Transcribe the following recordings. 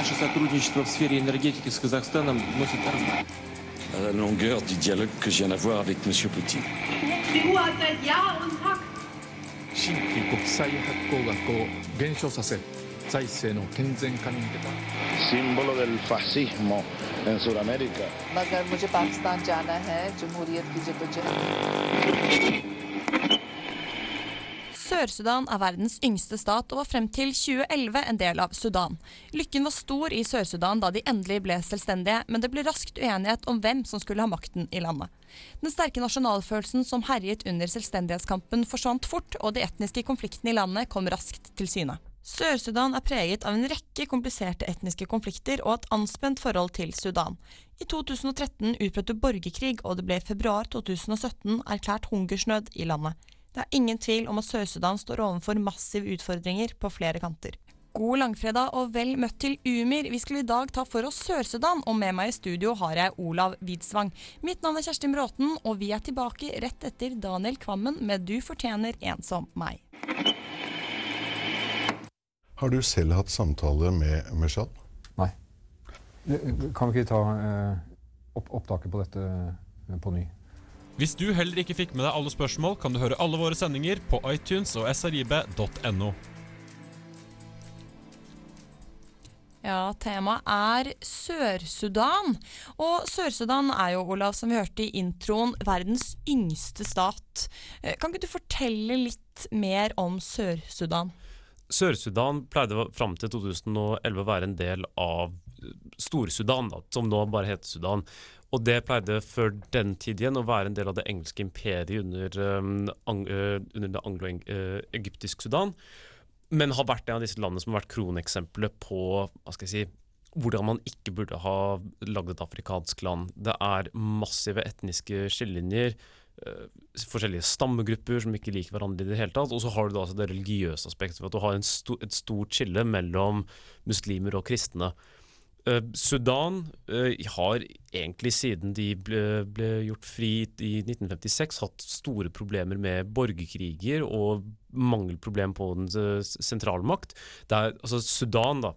Наше сотрудничество в сфере la longueur du dialogue que je viens d'avoir avec M. Poutine. Sør-Sudan er verdens yngste stat og var frem til 2011 en del av Sudan. Lykken var stor i Sør-Sudan da de endelig ble selvstendige, men det ble raskt uenighet om hvem som skulle ha makten i landet. Den sterke nasjonalfølelsen som herjet under selvstendighetskampen forsvant fort, og de etniske konfliktene i landet kom raskt til syne. Sør-Sudan er preget av en rekke kompliserte etniske konflikter og et anspent forhold til Sudan. I 2013 utbrøt det borgerkrig, og det ble i februar 2017 erklært hungersnød i landet. Det er ingen tvil om at Sør-Sudan står overfor massive utfordringer på flere kanter. God langfredag og vel møtt til Umir. Vi skal i dag ta for oss Sør-Sudan, og med meg i studio har jeg Olav Widsvang. Mitt navn er Kjerstin Bråten, og vi er tilbake rett etter Daniel Kvammen med Du fortjener en som meg. Har du selv hatt samtale med Meshal? Nei. Kan vi ikke ta eh, opp opptaket på dette eh, på ny? Hvis du heller ikke fikk med deg alle spørsmål, kan du høre alle våre sendinger på iTunes og srib.no. Ja, temaet er Sør-Sudan. Og Sør-Sudan er jo, Olav, som vi hørte i introen, verdens yngste stat. Eh, Kan ikke du fortelle litt mer om Sør-Sudan? Sør-Sudan pleide fram til 2011 å være en del av Stor-Sudan, som nå bare heter Sudan. Og det pleide før den tid igjen å være en del av det engelske imperiet under, um, ang, uh, under det anglo-egyptisk Sudan. Men har vært en av disse landene som har vært kroneksempelet på hva skal jeg si, hvordan man ikke burde ha lagd et afrikansk land. Det er massive etniske skillelinjer. Uh, forskjellige stammegrupper som ikke liker hverandre i det hele tatt. Og så har du da altså det religiøse aspektet, ved at du har sto, et stort skille mellom muslimer og kristne. Eh, Sudan eh, har egentlig siden de ble, ble gjort fri i 1956 hatt store problemer med borgerkriger og mangelproblem på den sentralmakt. Det er, altså Sudan da,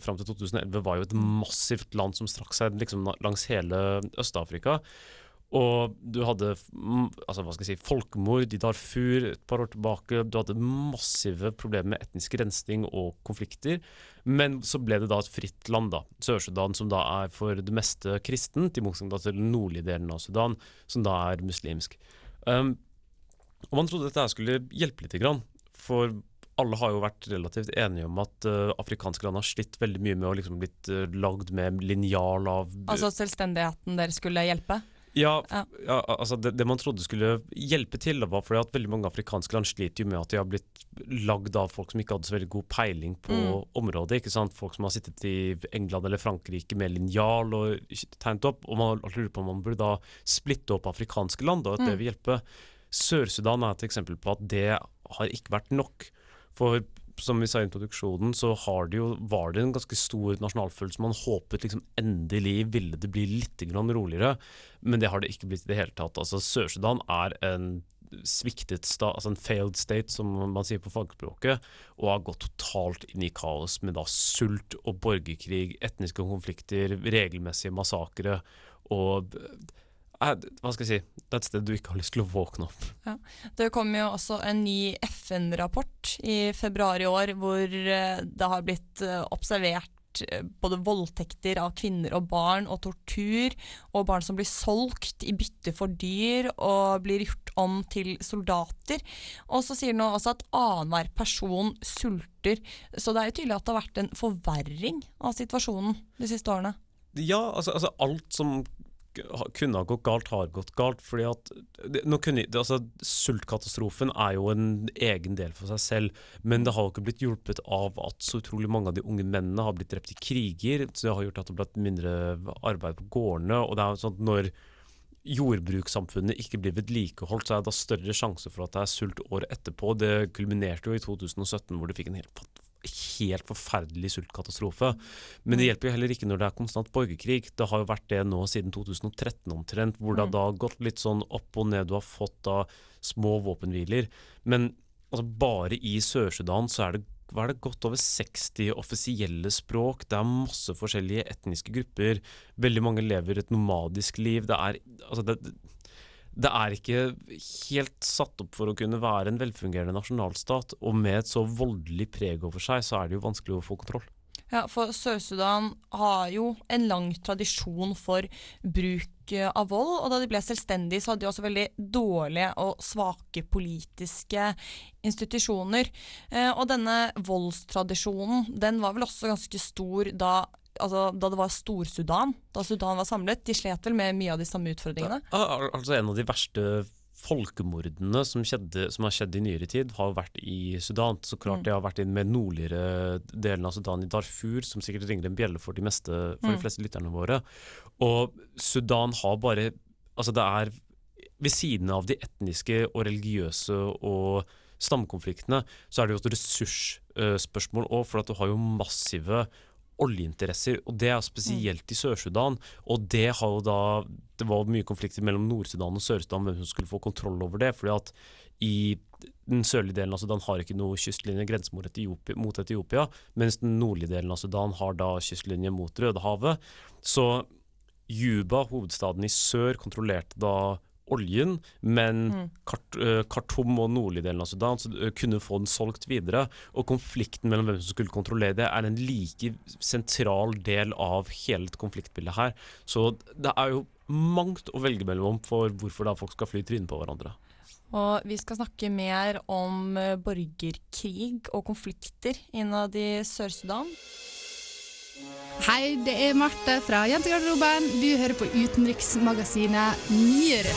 fram til 2011 var jo et massivt land som strakk seg liksom langs hele Øst-Afrika. Og du hadde altså, hva skal jeg si, folkemord i Darfur et par år tilbake. Du hadde massive problemer med etnisk rensning og konflikter. Men så ble det da et fritt land, da. Sør-Sudan, som da er for det meste kristent, i motsetning til den nordlige delen av Sudan, som da er muslimsk. Um, og man trodde dette skulle hjelpe grann. For alle har jo vært relativt enige om at uh, afrikanske land har slitt veldig mye med å liksom blitt uh, lagd med linjal av Altså selvstendigheten dere skulle hjelpe? Ja, Ja. altså det, det man trodde skulle hjelpe til, var fordi at veldig mange afrikanske land sliter jo med at de har blitt lagd av folk som ikke hadde så veldig god peiling på Mm. området. ikke sant? Folk som har sittet i England eller Frankrike med linjal og tegnet opp. Og man lurer på om man burde da splitte opp afrikanske land, og at det Mm. vil hjelpe. Sør-Sudan er et eksempel på at det har ikke vært nok. For som vi sa i introduksjonen, så det jo, var det en ganske stor nasjonalfølelse. Man håpet liksom endelig ville det bli litt roligere, men det har det ikke blitt i det hele tatt. Altså Sør-Sudan er en sviktet stat, altså en failed state, som man sier på fagspråket, og har gått totalt inn i kaos med da sult og borgerkrig, etniske konflikter, regelmessige massakre og hva skal jeg si, det er et sted du ikke har lyst til å våkne opp. Ja. Det kom jo også en ny FN-rapport i februar i år hvor eh, det har blitt eh, observert eh, både voldtekter av kvinner og barn og tortur, og barn som blir solgt i bytte for dyr og blir gjort om til soldater. Og så sier den også at annenhver person sulter. Så det er jo tydelig at det har vært en forverring av situasjonen de siste årene. Ja, altså, altså alt som kunne ha gått galt, har gått galt. fordi at kunne, altså, Sultkatastrofen er jo en egen del for seg selv, men det har jo ikke blitt hjulpet av at så utrolig mange av de unge mennene har blitt drept i kriger. så Det har gjort at det har blitt mindre arbeid på gårdene. og det er jo sånn at når jordbrukssamfunnet ikke blir vedlikeholdt, så er det da større sjanse for at det er sult året etterpå. Det kulminerte jo i 2017, hvor du fikk en helt, helt forferdelig sultkatastrofe. Men det hjelper jo heller ikke når det er konstant borgerkrig. Det har jo vært det nå siden 2013 omtrent, hvor det har da gått litt sånn opp og ned. Du har fått da små våpenhviler. Men altså, bare i Sør-Sudan så er det hva er det, godt over 60 offisielle språk. Det er masse forskjellige etniske grupper. Veldig mange lever et nomadisk liv. Det er, altså det, det er ikke helt satt opp for å kunne være en velfungerende nasjonalstat. Og med et så voldelig preg over seg, så er det jo vanskelig å få kontroll. Ja, for Sør-Sudan har jo en lang tradisjon for bruk eh, av vold. Og da de ble selvstendige, så hadde de også veldig dårlige og svake politiske institusjoner. Eh, og denne voldstradisjonen, den var vel også ganske stor da Altså, da det var Stor-Sudan, da Sudan var samlet, de slet vel med mye av de samme utfordringene? Al altså En av de verste folkemordene som, skjedde, som, har skjedd i nyere tid, har vært i Sudan. Så klart mm. det har vært i den mer nordligere delen av Sudan, i Darfur, som sikkert ringer en bjelle for de, meste, for mm. de fleste lytterne våre. Og Sudan har bare Altså, det er ved siden av de etniske og religiøse og stamkonfliktene, så er det jo et ressursspørsmål òg, for at du har jo massive oljeinteresser, og det er spesielt i Sør-Sudan. Og det har jo da Det var mye konflikter mellom Nord-Sudan og Sør-Sudan hvem som skulle få kontroll over det. fordi at i den sørlige delen av Sudan har ikke noe kystlinje grense mot Etiopia, mot Etiopia, mens den nordlige delen av Sudan har da kystlinje mot Rødehavet. Så Juba, hovedstaden i sør, kontrollerte da oljen, men mm. Kart, uh, Khartoum og nordlige delen av Sudan så, uh, kunne få den solgt videre. Og konflikten mellom hvem som skulle kontrollere det, er en like sentral del av hele konfliktbildet her. Så det er jo mangt å velge mellom for hvorfor da folk skal fly trynet på hverandre. Og vi skal snakke mer om eh, borgerkrig og konflikter innad i Sør-Sudan. Hei, det er Marte fra Jentegarderoben. Du hører på utenriksmagasinet Nyere.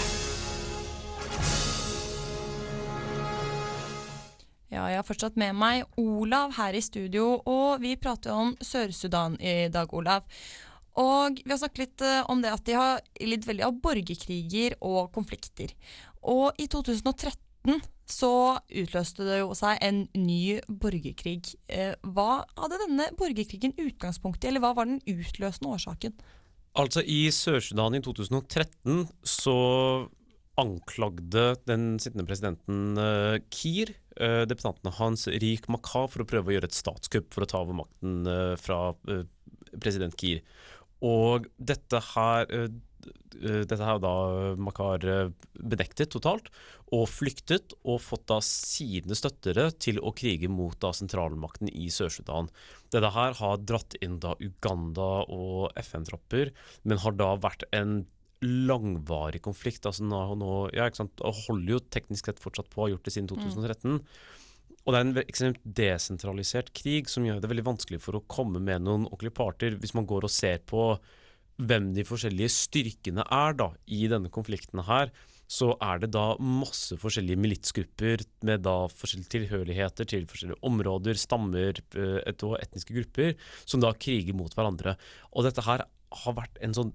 Ja, jeg har fortsatt med meg Olav her i studio, og vi prater om Sør-Sudan i dag, Olav. Og vi har snakket litt eh, om det at de har lidd veldig av borgerkriger og konflikter. Og i 2013 så utløste det jo seg en ny borgerkrig. Eh, hva hadde denne borgerkrigen utgangspunkt i, eller hva var den utløsende årsaken? Altså, i Sør-Sudan i 2013 så anklagde den sittende presidenten uh, Kiir uh, deputantene hans Rik Maka for å prøve å gjøre et statskupp for å ta over makten uh, fra president Kiir. Og dette her dette har da Makar benektet totalt, og flyktet og fått da sine støttere til å krige mot da sentralmakten i Sør-Sudan. Dette her har dratt inn da Uganda og FN-tropper, men har da vært en langvarig konflikt. Altså nå, nå, ja, ikke sant? Og holder jo teknisk sett fortsatt på, har gjort det siden 2013. Mm. Og det er en ekstremt desentralisert krig som gjør det veldig vanskelig for å komme med noen ordentlige parter, hvis man går og ser på hvem de forskjellige styrkene er da, i denne konflikten her, så er det da masse forskjellige militsgrupper med da forskjellige tilhørigheter til forskjellige områder, stammer og etniske grupper, som da kriger mot hverandre. Og dette her har vært en sånn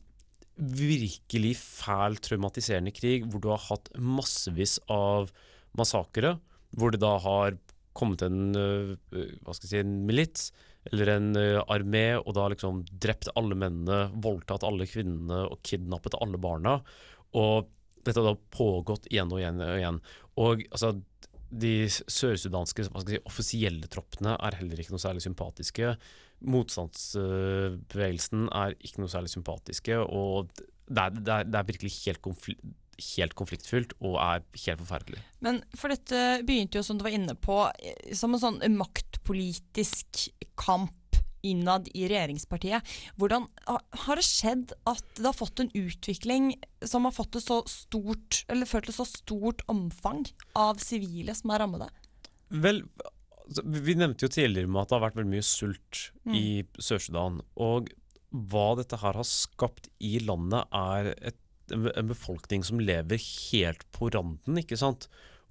virkelig fæl, traumatiserende krig hvor du har hatt massevis av massakre, hvor det da har kommet en, hva skal jeg si, en milits eller en uh, armé og da liksom drept alle mennene, voldtatt alle kvinnene og kidnappet alle barna. Og dette har da pågått igjen og igjen og igjen. Og altså, de sørsudanske si, offisielle troppene er heller ikke noe særlig sympatiske motstandsbevegelsen er ikke noe særlig sympatiske, og det er, det er, det er virkelig helt, konflikt, helt, konfliktfylt og er helt forferdelig. Men for dette begynte jo, som du var inne på, som en sånn maktpolitisk kamp innad i regjeringspartiet. Hvordan har det skjedd at det har fått en utvikling som har fått det så stort, eller ført til så stort omfang av sivile som er rammede? Vel, vi nevnte jo tidligere med at det har vært veldig mye sult mm. i Sør-Sudan. Og hva dette her har skapt i landet, er et, en befolkning som lever helt på randen, ikke sant.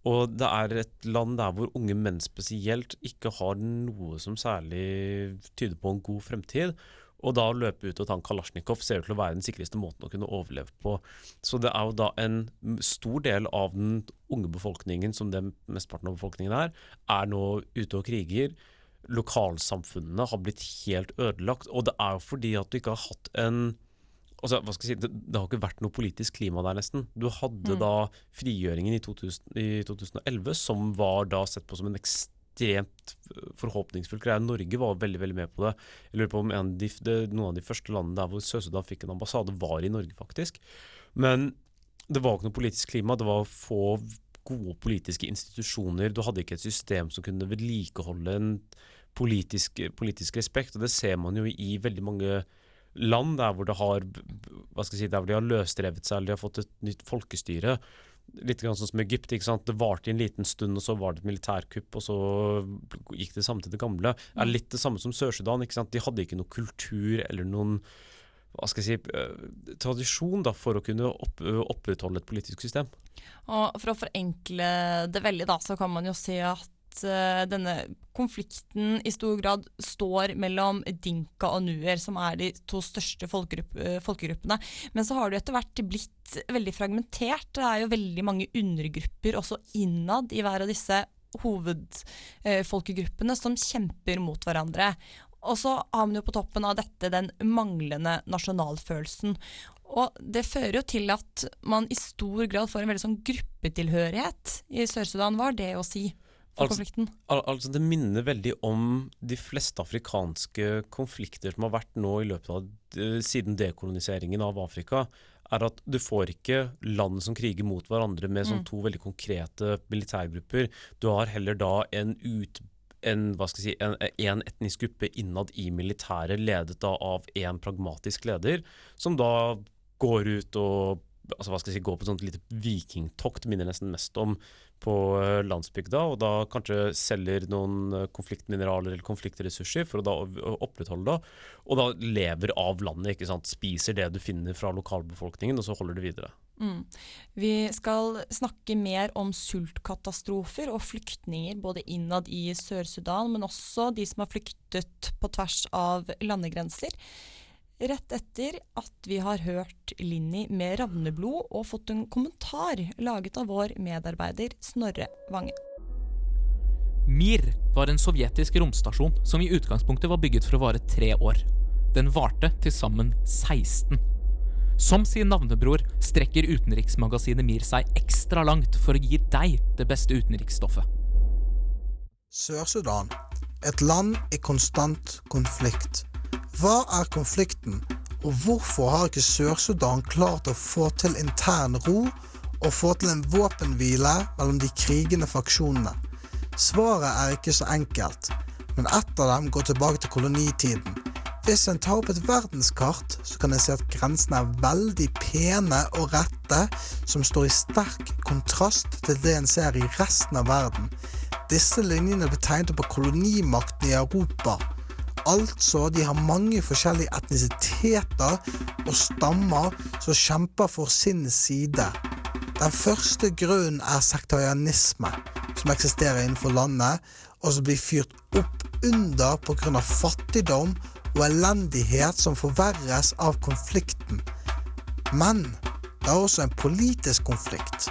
Og det er et land der hvor unge menn spesielt ikke har noe som særlig tyder på en god fremtid. Og da å løpe ut og ta en kalasjnikov ser ut til å være den sikreste måten å kunne overleve på. Så det er jo da en stor del av den unge befolkningen, som det mesteparten av befolkningen er, er nå ute og kriger. Lokalsamfunnene har blitt helt ødelagt. Og det er jo fordi at du ikke har hatt en altså, hva skal jeg si, det, det, har ikke vært noe politisk klima der, nesten. Du hadde mm. da frigjøringen i, 2000, i, 2011, som var da sett på som en ekstremt ekstremt forhåpningsfull greie. Norge var veldig veldig med på det. Jeg lurer på om en av de, det, noen av de første landene der hvor Sør-Sudan fikk en ambassade, var i Norge, faktisk. Men det var ikke noe politisk klima. Det var få gode politiske institusjoner. Du hadde ikke et system som kunne vedlikeholde en politisk, politisk respekt. Og det ser man jo i veldig mange land der hvor det har, hva skal jeg si, der hvor de har løsrevet seg eller de har fått et nytt folkestyre. Litt sånn som Egypt. Det varte i en liten stund, og så var det et militærkupp, og så gikk det samme til det gamle. Det er litt det samme som Sør-Sudan. De hadde ikke noe kultur eller noen hva skal jeg si, eh, tradisjon da, for å kunne opp, opprettholde et politisk system. Og For å forenkle det veldig, da, så kan man jo si at uh, denne konflikten i stor grad står mellom dinka og nuer, som er de to største folkegrupp folkegruppene. Men så har det etter hvert blitt veldig fragmentert. Det er jo veldig mange undergrupper også innad i hver av disse hovedfolkegruppene som kjemper mot hverandre. Og så har man jo på toppen av dette den manglende nasjonalfølelsen. Og det fører jo til at man i stor grad får en veldig sånn gruppetilhørighet i Sør-Sudan. Hva er det å si Altså, al altså Det minner veldig om de fleste afrikanske konflikter som har vært nå i løpet av siden dekoloniseringen av Afrika. er at Du får ikke land som kriger mot hverandre med sånn Mm. to veldig konkrete militærgrupper. Du har heller da en ut en, hva skal jeg si, en, en etnisk gruppe innad i militæret, ledet da av en pragmatisk leder, som da går ut og altså hva skal jeg si, går på et sånt lite vikingtokt, minner nesten mest om på eh, landsbygda, og da kanskje selger noen eh, konfliktmineraler eller konfliktressurser for å da opprettholde det, og da lever av landet, ikke sant, spiser det du finner fra lokalbefolkningen, og så holder det videre. Mm. Vi skal snakke mer om sultkatastrofer og flyktninger både innad i Sør-Sudan, men også de som har flyktet på tvers av landegrenser. Rett etter at vi har hørt Linni med ravneblod og fått en kommentar laget av vår medarbeider Snorre Vange. Mir var en sovjetisk romstasjon som i utgangspunktet var bygget for å vare tre år. Den varte til sammen 16. Som sin navnebror strekker utenriksmagasinet Mir seg ekstra langt for å gi deg det beste utenriksstoffet. Sør-Sudan, et land i konstant konflikt. Hva er konflikten, og hvorfor har ikke Sør-Sudan klart å få til intern ro og få til en våpenhvile mellom de krigende faksjonene? Svaret er ikke så enkelt, men ett av dem går tilbake til kolonitiden. Hvis en tar opp et verdenskart, så kan en se at grensene er veldig pene og rette, som står i sterk kontrast til det en ser i resten av verden. Disse linjene ble tegnet opp av kolonimakten i Europa. Altså, de har mange forskjellige etnisiteter og stammer som kjemper for sin side. Den første grunnen er sektarianisme, som eksisterer innenfor landet, og som blir fyrt opp under pga. fattigdom og elendighet som forverres av konflikten. Men det er også en politisk konflikt.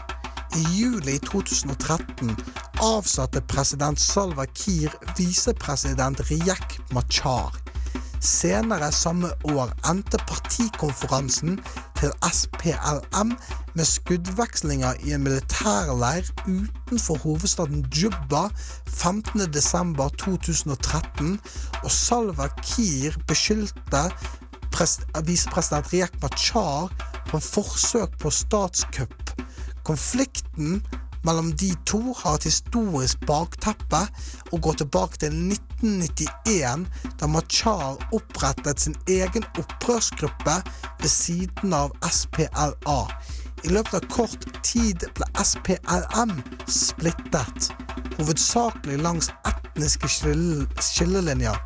I juli 2013 avsatte president Salva Kiir visepresident Riek Machar. Senere samme år endte partikonferansen til SPLM med skuddvekslinger i en militærleir utenfor hovedstaden Juba 15.12.2013, og Salva Kiir beskyldte pres- visepresident Riek Machar på forsøk på statskupp. Konflikten mellom de to har et historisk bakteppe og går tilbake til 1991, da Machar opprettet sin egen opprørsgruppe ved siden av SPLA. I løpet av kort tid ble SPLM splittet, hovedsakelig langs etniske skillelinjer.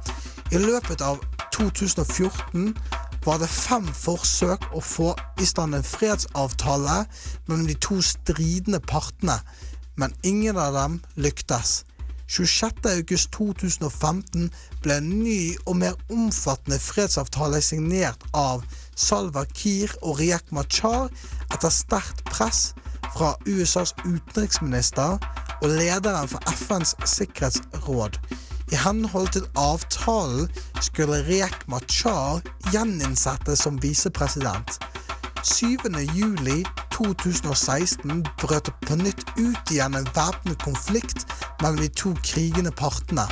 I løpet av 2014 var det fem forsøk å få i stand en fredsavtale mellom de to stridende partene, men ingen av dem lyktes. 26.8.2015 ble en ny og mer omfattende fredsavtale signert av Salva Kiir og Riek Machar etter sterkt press fra USAs utenriksminister og lederen for FNs sikkerhetsråd. I henhold til avtalen skulle Riek Machar gjeninnsettes som visepresident. 7.07.2016 brøt det på nytt ut igjen en væpnet konflikt mellom de to krigende partene.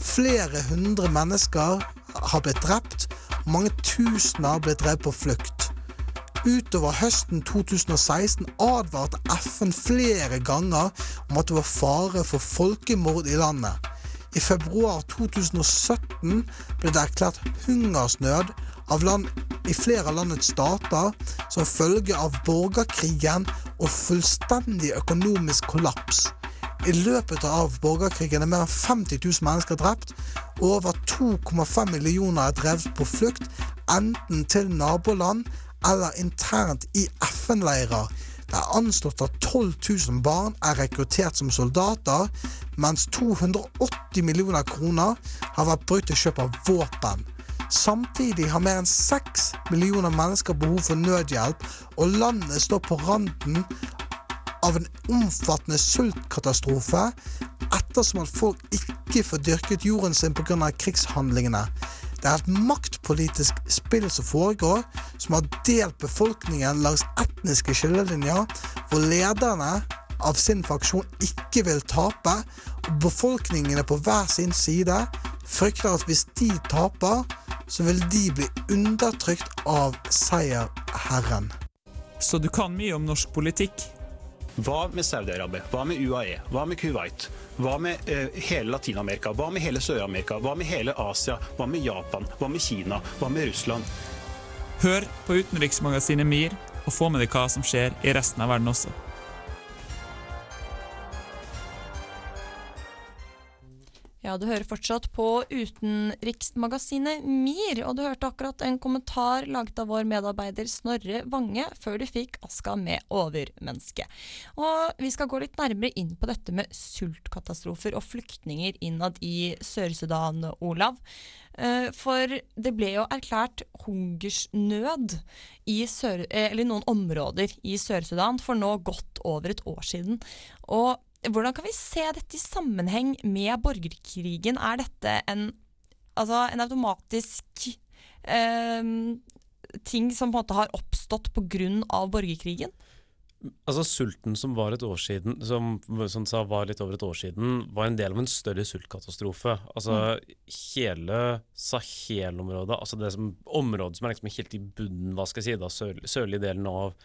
Flere hundre mennesker har blitt drept, og mange tusener har blitt drevet på flukt. Utover høsten 2016 advarte FN flere ganger om at det var fare for folkemord i landet. I februar 2017 ble det erklært hungersnød av land i flere av landets stater som følge av borgerkrigen og fullstendig økonomisk kollaps. I løpet av borgerkrigen er mer enn 50 000 mennesker drept, og over 2,5 millioner er drevet på flukt, enten til naboland eller internt i FN-leirer. Det er anslått at 12 000 barn er rekruttert som soldater, mens 280 millioner kroner har vært brukt til kjøp av våpen. Samtidig har mer enn 6 millioner mennesker behov for nødhjelp, og landet står på randen av en omfattende sultkatastrofe ettersom at folk ikke får dyrket jorden sin pga. krigshandlingene. Det er et maktpolitisk spill som foregår, som har delt befolkningen langs etniske skillelinjer, hvor lederne av sin faksjon ikke vil tape, og befolkningene på hver sin side frykter at hvis de taper, så vil de bli undertrykt av seierherren. Så du kan mye om norsk politikk? Hva med Saudi-Arabia? Hva med UAE? Hva med Kuwait? Hva med uh, hele Latin-Amerika? Hva med hele Sør-Amerika? Hva med hele Asia? Hva med Japan? Hva med Kina? Hva med Russland? Hør på utenriksmagasinet MIR, og få med deg hva som skjer i resten av verden også. Ja, du hører fortsatt på utenriksmagasinet MIR, og du hørte akkurat en kommentar laget av vår medarbeider Snorre Vange før du fikk Aska med overmenneske. Og vi skal gå litt nærmere inn på dette med sultkatastrofer og flyktninger innad i Sør-Sudan, Olav. Eh, For det ble jo erklært hungersnød i sør, eh, noen områder i Sør-Sudan for nå godt over et år siden. Og hvordan kan vi se dette i sammenheng med borgerkrigen? Er dette en, altså en automatisk eh, ting som på en måte har oppstått pga. borgerkrigen? Altså Sulten som var et år siden, som, som sa var litt over et år siden, var en del av en større sultkatastrofe. Altså hele Sahel-området, altså det som, området som er liksom helt i bunnen, hva skal jeg si, da, sør, sørlige delen av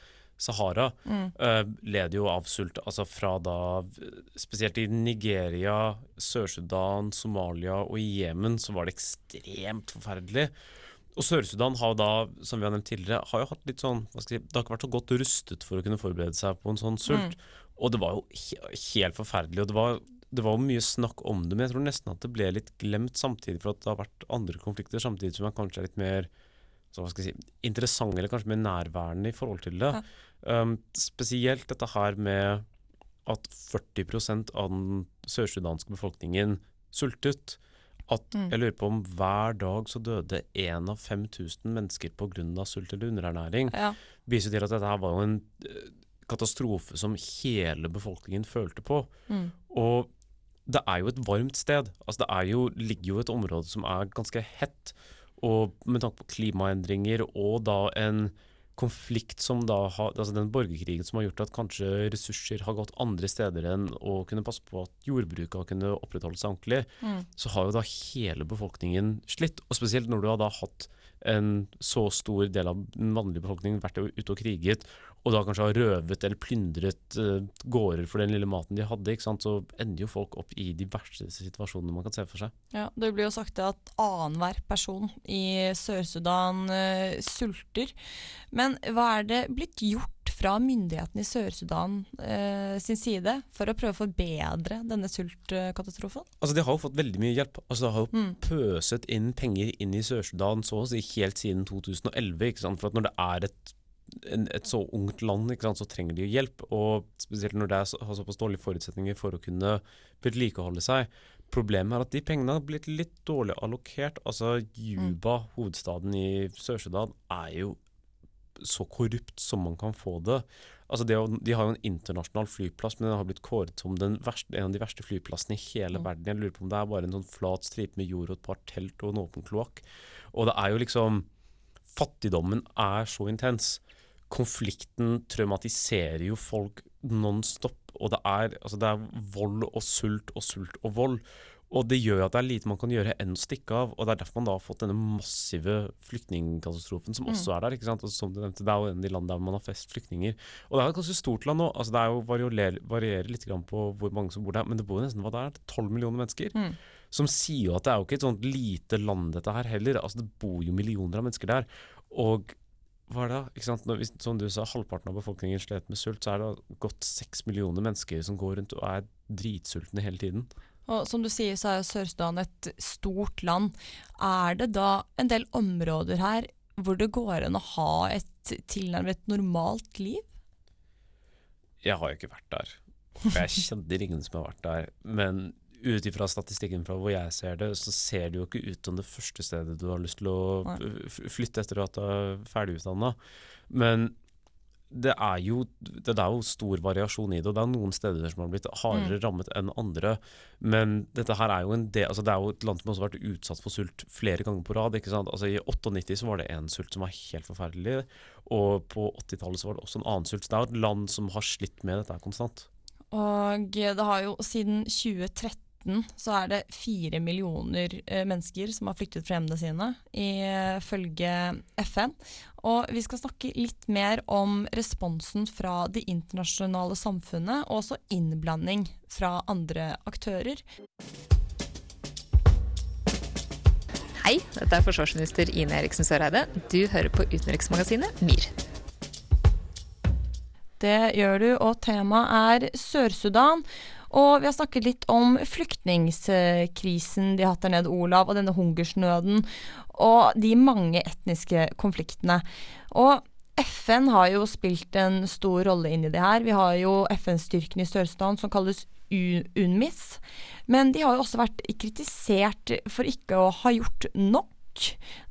Sahara, Mm. uh, led jo av sult. Altså fra da Spesielt i Nigeria, Sør-Sudan, Somalia og i Jemen så var det ekstremt forferdelig. Og Sør-Sudan har jo da, som vi har nevnt tidligere, har jo hatt litt sånn si, Det har ikke vært så godt rustet for å kunne forberede seg på en sånn sult. Mm. Og det var jo he helt forferdelig. Og det var, det var mye snakk om det, men jeg tror nesten at det ble litt glemt samtidig, for at det har vært andre konflikter samtidig som man kanskje er litt mer så hva skal jeg si, interessante eller kanskje mer nærværende i forhold til det. Um, spesielt dette her med at 40% av den sørsudanske befolkningen sultet. At Mm. jeg lurer på om hver dag så døde én av 5000 mennesker pga. sult eller underernæring. Ja. Viser til at dette her var jo en eh, katastrofe som hele befolkningen følte på. Mm. Og det er jo et varmt sted. Altså det er jo, ligger jo et område som er ganske hett. Og med tanke på klimaendringer og da en konflikt som da har Altså den borgerkrigen som har gjort at kanskje ressurser har gått andre steder enn å kunne passe på at jordbruket har kunnet opprettholde seg ordentlig, Mm. så har jo da hele befolkningen slitt. Og spesielt når du har da hatt en så stor del av den vanlige befolkningen vært ute og kriget, og da kanskje har røvet eller plyndret uh, gårder for den lille maten de hadde, ikke sant? så ender jo folk opp i de verste situasjonene man kan se for seg. Ja, Det blir jo sagt at annenhver person i Sør-Sudan uh, sulter. Men hva er det blitt gjort fra myndighetene i Sør-Sudan uh, sin side for å prøve å forbedre denne sultkatastrofen? Altså De har jo fått veldig mye hjelp. Altså De har jo Mm. pøset inn penger inn i Sør-Sudan så å si helt siden 2011. Ikke sant? For at når det er et, en, et så ungt land, sant, så trenger de hjelp. Og spesielt når det har såpass dårlige forutsetninger for å kunne vedlikeholde seg. Problemet er at de pengene har blitt litt dårlig allokert. Altså Juba, hovedstaden i Sør-Sudan, er jo så korrupt som man kan få det. Altså det, de har jo en internasjonal flyplass, men den har blitt kåret som den verste, en av de verste flyplassene i hele Mm. verden. Jeg lurer på om det er bare en sånn flat stripe med jord og et par telt og en åpen kloakk. Og det er jo liksom Fattigdommen er så intens. Konflikten traumatiserer jo folk nonstop. og det er, altså det er vold og sult og sult og vold. Og det gjør at det er lite man kan gjøre enn å stikke av. Og det er derfor man da har fått denne massive flyktningkatastrofen som Mm. også er der. ikke sant? Og som du nevnte, Det er jo en av de landene der man har flest flyktninger. Og det er et ganske stort land nå. altså Det er jo varierer, varierer litt på hvor mange som bor der, men det bor jo nesten hva det er, 12 millioner mennesker. Mm. Som sier jo at det er jo ikke et sånt lite land dette her heller. altså Det bor jo millioner av mennesker der. Og hva er det da? Ikke sant? Når, hvis, som du sa, halvparten av befolkningen slet med sult, så er det godt seks millioner mennesker som går rundt og er dritsultne hele tiden. Og som du sier, så er jo Sør-Sudan et stort land. Er det da en del områder her hvor det går an å ha et tilnærmet normalt liv? Jeg har jo ikke vært der. Jeg kjenner ingen som har vært der. Men ut ifra statistikken fra hvor jeg ser det, så ser det jo ikke ut som det første stedet du har lyst til å flytte etter at du er ferdigutdanna. Men det er, jo, det er jo stor variasjon i det, og det er noen steder som har blitt hardere Mm. rammet enn andre. Men dette her er jo en del, altså det er jo et land som også har vært utsatt for sult flere ganger på rad. ikke sant? Altså I 98 så var det en sult som var helt forferdelig, og på 80-tallet var det også en annen sult. Så det er jo et land som har slitt med dette konstant. Og det har jo siden 2013 så er det fire millioner eh, mennesker som har flyktet fra hjemmene sine, ifølge FN. Og vi skal snakke litt mer om responsen fra det internasjonale samfunnet, og også innblanding fra andre aktører. Hei, dette er forsvarsminister Ine Eriksen Søreide. Du hører på utenriksmagasinet MIR. Det gjør du, og temaet er Sør-Sudan. Og vi har snakket litt om flyktningkrisen de har hatt der nede, Olav, og denne hungersnøden, og de mange etniske konfliktene. Og FN har jo spilt en stor rolle inn i det her. Vi har jo FN-styrken i Sør-Sudan som kalles UNMIS. Men de har jo også vært kritisert for ikke å ha gjort nok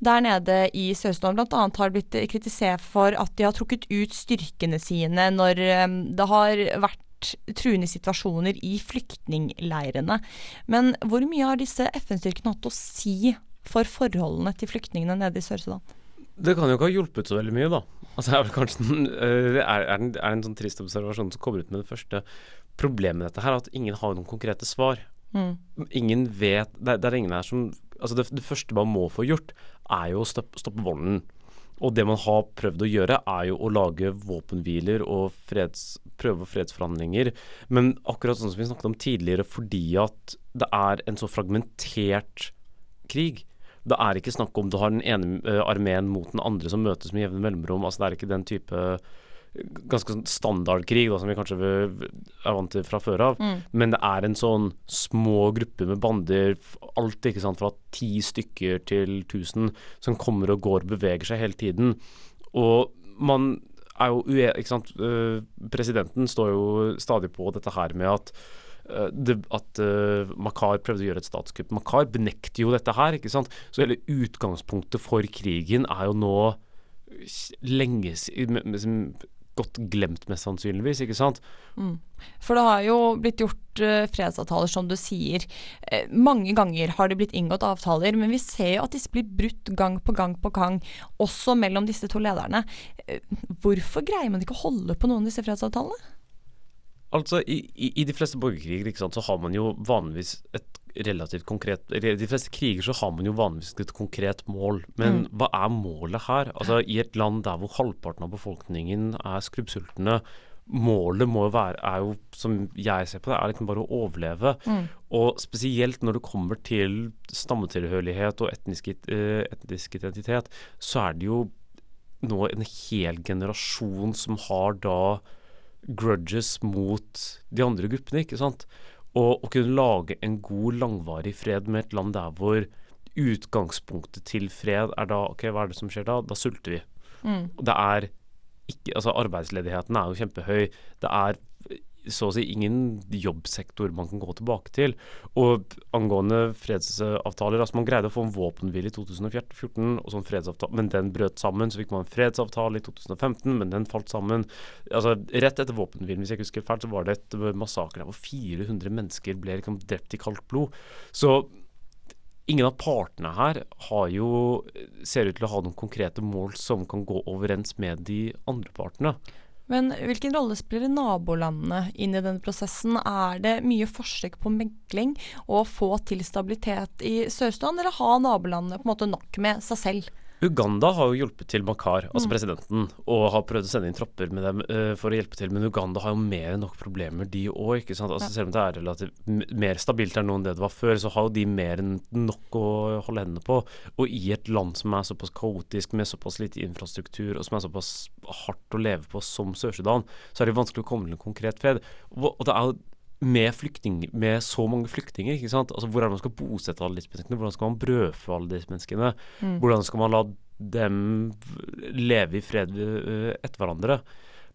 der nede i Sør-Sudan. Annet har blitt kritisert for at de har trukket ut styrkene sine når eh, det har vært truende situasjoner i flyktningleirene. Men hvor mye har disse FN-styrkene hatt å si for forholdene til flyktningene nede i Sør-Sudan? Det kan jo ikke ha hjulpet så veldig mye, da. Altså, er vel kanskje øh, er, er, en, er en sånn trist observasjon som kommer ut med det første. Problemet med dette her er at ingen har noen konkrete svar. Mm. Ingen vet det, det ingen her som Altså, det, det første man må få gjort, er jo å stoppe, stoppe volden. Og det man har prøvd å gjøre, er jo å lage våpenhviler og freds, prøve fredsforhandlinger. Men akkurat sånn som vi snakket om tidligere, fordi at det er en så fragmentert krig. Det er ikke snakk om du har den ene eh, armeen mot den andre som møtes med jevne mellomrom. Altså, det er ikke den type eh, ganske sånn standardkrig da, som vi kanskje er vant til fra før av. Mm. Men det er en sånn små gruppe med bander, alt ikke sant, fra ti stykker til tusen, som kommer og går og beveger seg hele tiden. Og man er jo ue... Ikke sant. eh, presidenten står jo stadig på dette her med at eh, det, at uh, Makar prøvde å gjøre et statskupp. Makar benekter jo dette her, ikke sant. Så hele utgangspunktet for krigen er jo nå lenge siden Godt glemt, mest sannsynligvis, ikke sant. Mm. For det har jo blitt gjort uh, fredsavtaler, som du sier. Eh, mange ganger har det blitt inngått avtaler, men vi ser jo at disse blir brutt gang på gang på gang, også mellom disse to lederne. Eh, hvorfor greier man ikke å holde på noen av disse fredsavtalene? Altså, i, i, i de fleste borgerkriger ikke sant, så har man jo vanligvis et relativt konkret I de fleste kriger så har man jo vanligvis et konkret mål. Men Mm. hva er målet her? Altså, I et land der hvor halvparten av befolkningen er skrubbsultne, målet må jo være, er jo, som jeg ser på det, er liksom bare å overleve. Mm. Og spesielt når det kommer til stammetilhørighet og etnisk, eh, etnisk identitet, så er det jo nå en hel generasjon som har da grudges mot de andre gruppene, ikke sant. Og å kunne lage en god, langvarig fred med et land der hvor utgangspunktet til fred er da OK, hva er det som skjer da? Da sulter vi. Mm. Det er ikke Altså, arbeidsledigheten er jo kjempehøy. Det er så å si ingen jobbsektor man kan gå tilbake til. Og angående fredsavtaler altså Man greide å få en våpenhvile i 2014, og sånn fredsavtale, men den brøt sammen. Så fikk man en fredsavtale i 2015, men den falt sammen. Altså Rett etter våpenhvilen, hvis jeg ikke husker feil, så var det et massakre der hvor 400 mennesker ble liksom drept i kaldt blod. Så ingen av partene her har jo, ser ut til å ha noen konkrete mål som kan gå overens med de andre partene. Men hvilken rolle spiller nabolandene inn i denne prosessen? Er det mye forsøk på megling og få til stabilitet i Sør-Sudan, eller har nabolandene på en måte nok med seg selv? Uganda har jo hjulpet til Makar, altså Mm. presidenten, og har prøvd å sende inn tropper med dem uh, for å hjelpe til. Men Uganda har jo mer enn nok problemer, de òg. Altså, Ja. Selv om det er relativt mer stabilt her nå enn det det var før, så har jo de mer enn nok å holde hendene på. Og i et land som er såpass kaotisk, med såpass lite infrastruktur, og som er såpass hardt å leve på som Sør-Sudan, så er det vanskelig å komme til en konkret fred. Og, og det er jo med, flyktning, med så mange flyktninger, ikke sant? Altså, hvor det man skal bosette alle disse menneskene? Hvordan skal man brødfø alle disse menneskene? Mm. Hvordan skal man la dem leve i fred øh, etter hverandre?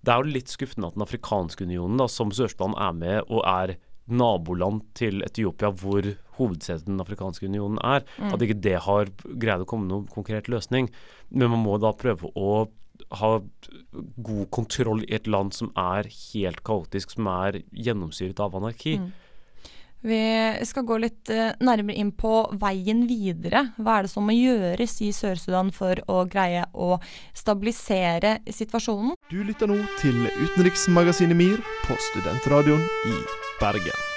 Det er jo litt skuffende at Den afrikanske unionen, da, som Sør-Sudan er med, og er naboland til Etiopia, hvor hovedsetet Den afrikanske unionen er, Mm. at ikke det har greid å komme noen konkret løsning. Men man må da prøve å ha god kontroll i et land som er helt kaotisk, som er gjennomsyret av anarki. Mm. Vi skal gå litt eh, nærmere inn på veien videre. Hva er det som må gjøres i Sør-Sudan for å greie å stabilisere situasjonen? Du lytter nå til utenriksmagasinet MIR på Studentradioen i Bergen.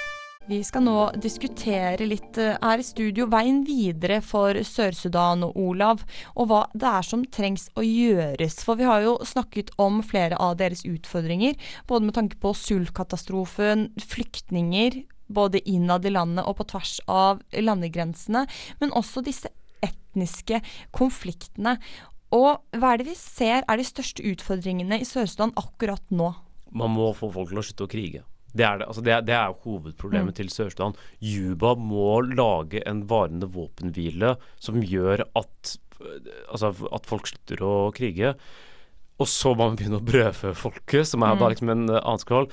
Vi skal nå diskutere litt eh, her i studio veien videre for Sør-Sudan og Olav, og hva det er som trengs å gjøres. For vi har jo snakket om flere av deres utfordringer, både med tanke på sultkatastrofen, flyktninger, både innad i landet og på tvers av landegrensene, men også disse etniske konfliktene. Og hva er det vi ser er de største utfordringene i Sør-Sudan akkurat nå? Man må få folk til å slutte å krige. Det er, det. Altså det, er, det er jo hovedproblemet Mm. til Sør-Sudan. Juba må lage en varende våpenhvile som gjør at, altså, at folk slutter å krige. Og så må man begynne å brødfø folket, som er da Mm. liksom en uh, annen skål.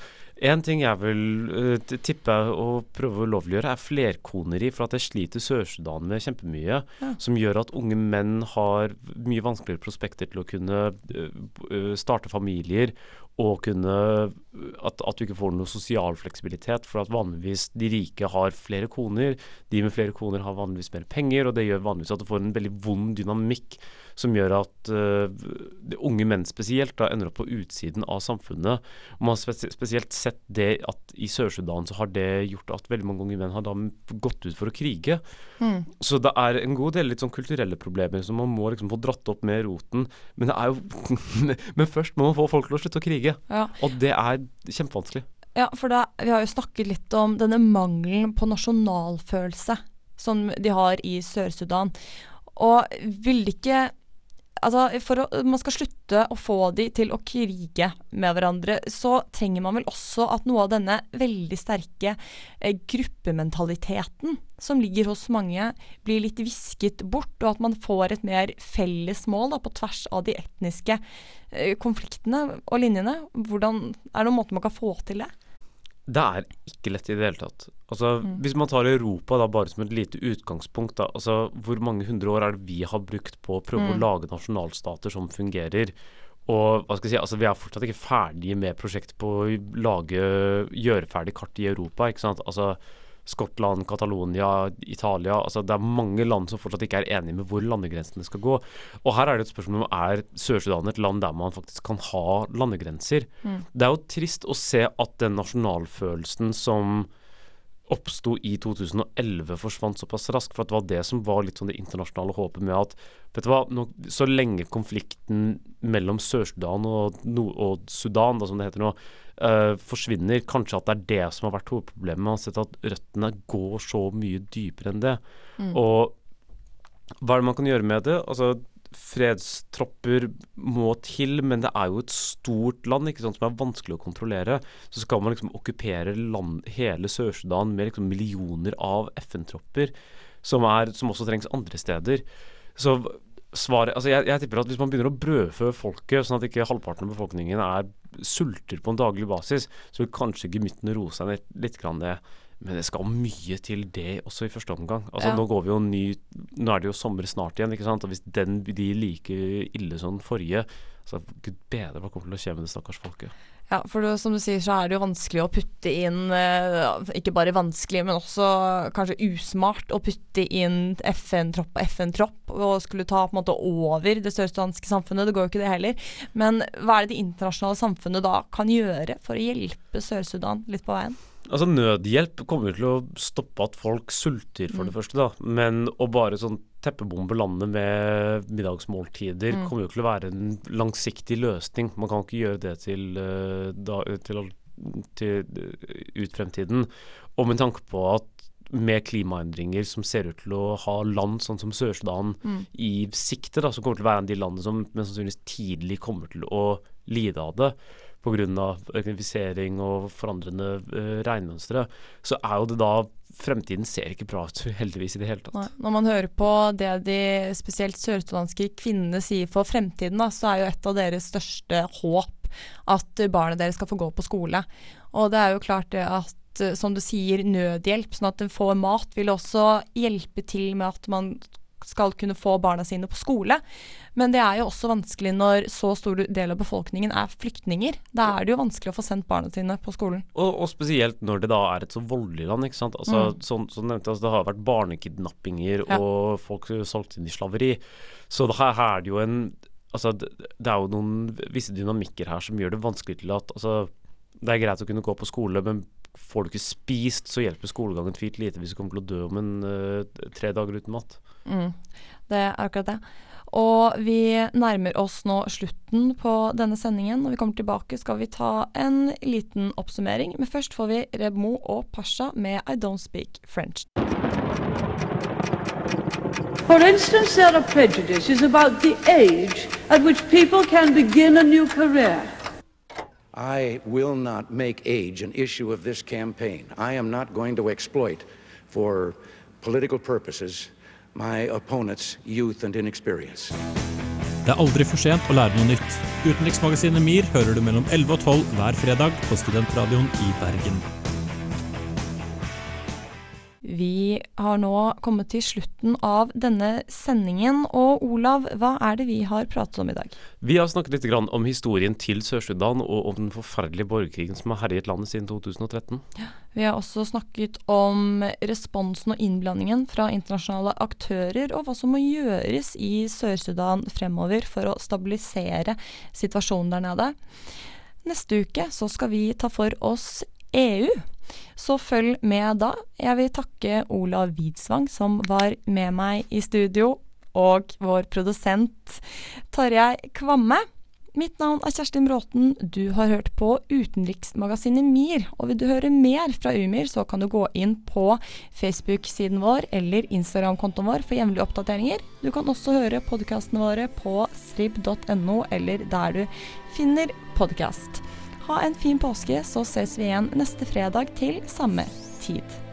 En ting jeg vil uh, tippe og prøve å lovliggjøre, er flerkoneri. For at det sliter Sør-Sudan med kjempemye. Ja. Som gjør at unge menn har mye vanskeligere prospekter til å kunne uh, starte familier. Og kunne at, at du ikke får noe sosial fleksibilitet. For at vanligvis de rike har flere koner. De med flere koner har vanligvis mer penger, og det gjør vanligvis at du får en veldig vond dynamikk som gjør at uh, de unge menn spesielt da ender opp på utsiden av samfunnet. Man har spesielt sett det at i Sør-Sudan så har det gjort at veldig mange unge menn har da gått ut for å krige. Mm. Så det er en god del litt sånn kulturelle problemer som man må liksom få dratt opp med roten. Men det er jo Men først må man få folk til å slutte å krige. Ja. Og det er kjempevanskelig. Ja, for da, vi har jo snakket litt om denne mangelen på nasjonalfølelse som de har i Sør-Sudan. Og vil det ikke Altså, å, man skal slutte å få de til å krige med hverandre, så trenger man vel også at noe av denne veldig sterke eh, gruppementaliteten som ligger hos mange, blir litt visket bort, og at man får et mer felles mål da, på tvers av de etniske eh, konfliktene og linjene. Hvordan, er det noen måte man kan få til det? Det er ikke lett i det hele tatt. Altså, Mm. Hvis man tar Europa da bare som et lite utgangspunkt, da, altså, hvor mange hundre år er det vi har brukt på å prøve Mm. å lage nasjonalstater som fungerer? Og hva skal jeg si, altså, Vi er fortsatt ikke ferdige med prosjektet på å lage, gjøre ferdig kart i Europa. ikke sant? Altså, Skottland, Catalonia, Italia altså Det er mange land som fortsatt ikke er enige med hvor landegrensene skal gå. Og her er det et spørsmål om er Sør-Sudan et land der man faktisk kan ha landegrenser. Mm. Det er jo trist å se at den nasjonalfølelsen som oppsto i 2011 forsvant såpass raskt, for det var det som var litt sånn det internasjonale håpet med at vet du hva, nå, så lenge konflikten mellom Sør-Sudan og, og Sudan, da, som det heter nå, eh, forsvinner, kanskje at det er det som har vært hovedproblemet. Man har sett at røttene går så mye dypere enn det. Mm. Og hva er det man kan gjøre med det? Altså, fredstropper må til, men det er jo et stort land ikke sant, som er vanskelig å kontrollere. Så skal man liksom okkupere land, hele Sør-Sudan med liksom millioner av FN-tropper, som, som også trengs andre steder. Så svaret Altså, jeg, jeg tipper at hvis man begynner å brødfø folket, sånn at ikke halvparten av befolkningen er sulter på en daglig basis, så vil kanskje gemyttene roe seg litt, litt grann det. Men det skal mye til det også i første omgang. Altså Ja. Nå går vi jo ny Nå er det jo sommer snart igjen, ikke sant. Og hvis den blir like ille som den forrige, så gud bedre hva kommer til å skje med det stakkars folket. Ja, for det, som du sier så er det jo vanskelig å putte inn eh, Ikke bare vanskelig, men også kanskje usmart å putte inn FN-tropp og FN-tropp og skulle ta på en måte over det sørstanske samfunnet. Det går jo ikke det heller. Men hva er det det internasjonale samfunnet da kan gjøre for å hjelpe Sør-Sudan litt på veien? Altså Nødhjelp kommer jo til å stoppe at folk sulter, for det Mm. første. da Men å bare sånn teppebombe landet med middagsmåltider Mm. kommer jo til å være en langsiktig løsning. Man kan ikke gjøre det til, eh, da, til, til eh, ut fremtiden. Og med tanke på at med klimaendringer som ser ut til å ha land sånn som Sør-Sudan Mm. i sikte, da, som kommer til å være en av de landene som mest sannsynligvis tidlig kommer til å lide av det pga. elektrifisering og forandrende uh, regnmønstre, så er jo det da Fremtiden ser ikke bra ut, heldigvis, i det hele tatt. Nei. Når man hører på det de spesielt sørsudanske kvinnene sier for fremtiden, da, så er jo et av deres største håp at barnet deres skal få gå på skole. Og det er jo klart det at eh, som du sier, nødhjelp, sånn at en får mat, vil også hjelpe til med at man skal kunne få barna sine på skole. Men det er jo også vanskelig når så stor del av befolkningen er flyktninger. Da er det jo vanskelig å få sendt barna sine på skolen. Og, og spesielt når det da er et så voldelig land. ikke sant? Altså, Mm. som, som nevnte, altså, Det har vært barnekidnappinger Ja. og folk solgt inn i slaveri. Så her, her er det jo en altså, det er jo noen visse dynamikker her som gjør det vanskelig til at altså, Det er greit å kunne gå på skole, men får du ikke spist, så hjelper skolegangen fint lite hvis du kommer til å dø om en uh, tre dager uten mat. Mm, det er akkurat det. Og vi nærmer oss nå slutten på denne sendingen. Når vi kommer tilbake skal vi ta en liten oppsummering. Men først får vi Remo og Pasha med I Don't Speak French. For instance, there are prejudices about the age at which people can begin a new career. I will not make age an issue of this campaign. I am not going to exploit, for political purposes, my opponent's youth and inexperience. Det er aldri for sent å lære noe nytt. Utenriksmagasinet MIR hører du mellom 11 og 12 hver fredag på Studentradioen i Bergen. Vi har nå kommet til slutten av denne sendingen. Og Olav, hva er det vi har pratet om i dag? Vi har snakket litt grann om historien til Sør-Sudan og om den forferdelige borgerkrigen som har herjet landet siden 2013. Vi har også snakket om responsen og innblandingen fra internasjonale aktører, og hva som må gjøres i Sør-Sudan fremover for å stabilisere situasjonen der nede. Neste uke så skal vi ta for oss EU. Så følg med da. Jeg vil takke Olav Widsvang som var med meg i studio, og vår produsent Tarjei Kvamme. Mitt navn er Kjerstin Bråten. Du har hørt på utenriksmagasinet MIR. Og vil du høre mer fra UMIR, så kan du gå inn på Facebook-siden vår eller Instagram-kontoen vår for jevnlige oppdateringer. Du kan også høre podkastene våre på srib.no eller der du finner podkast. Ha en fin påske, så ses vi igjen neste fredag til samme tid.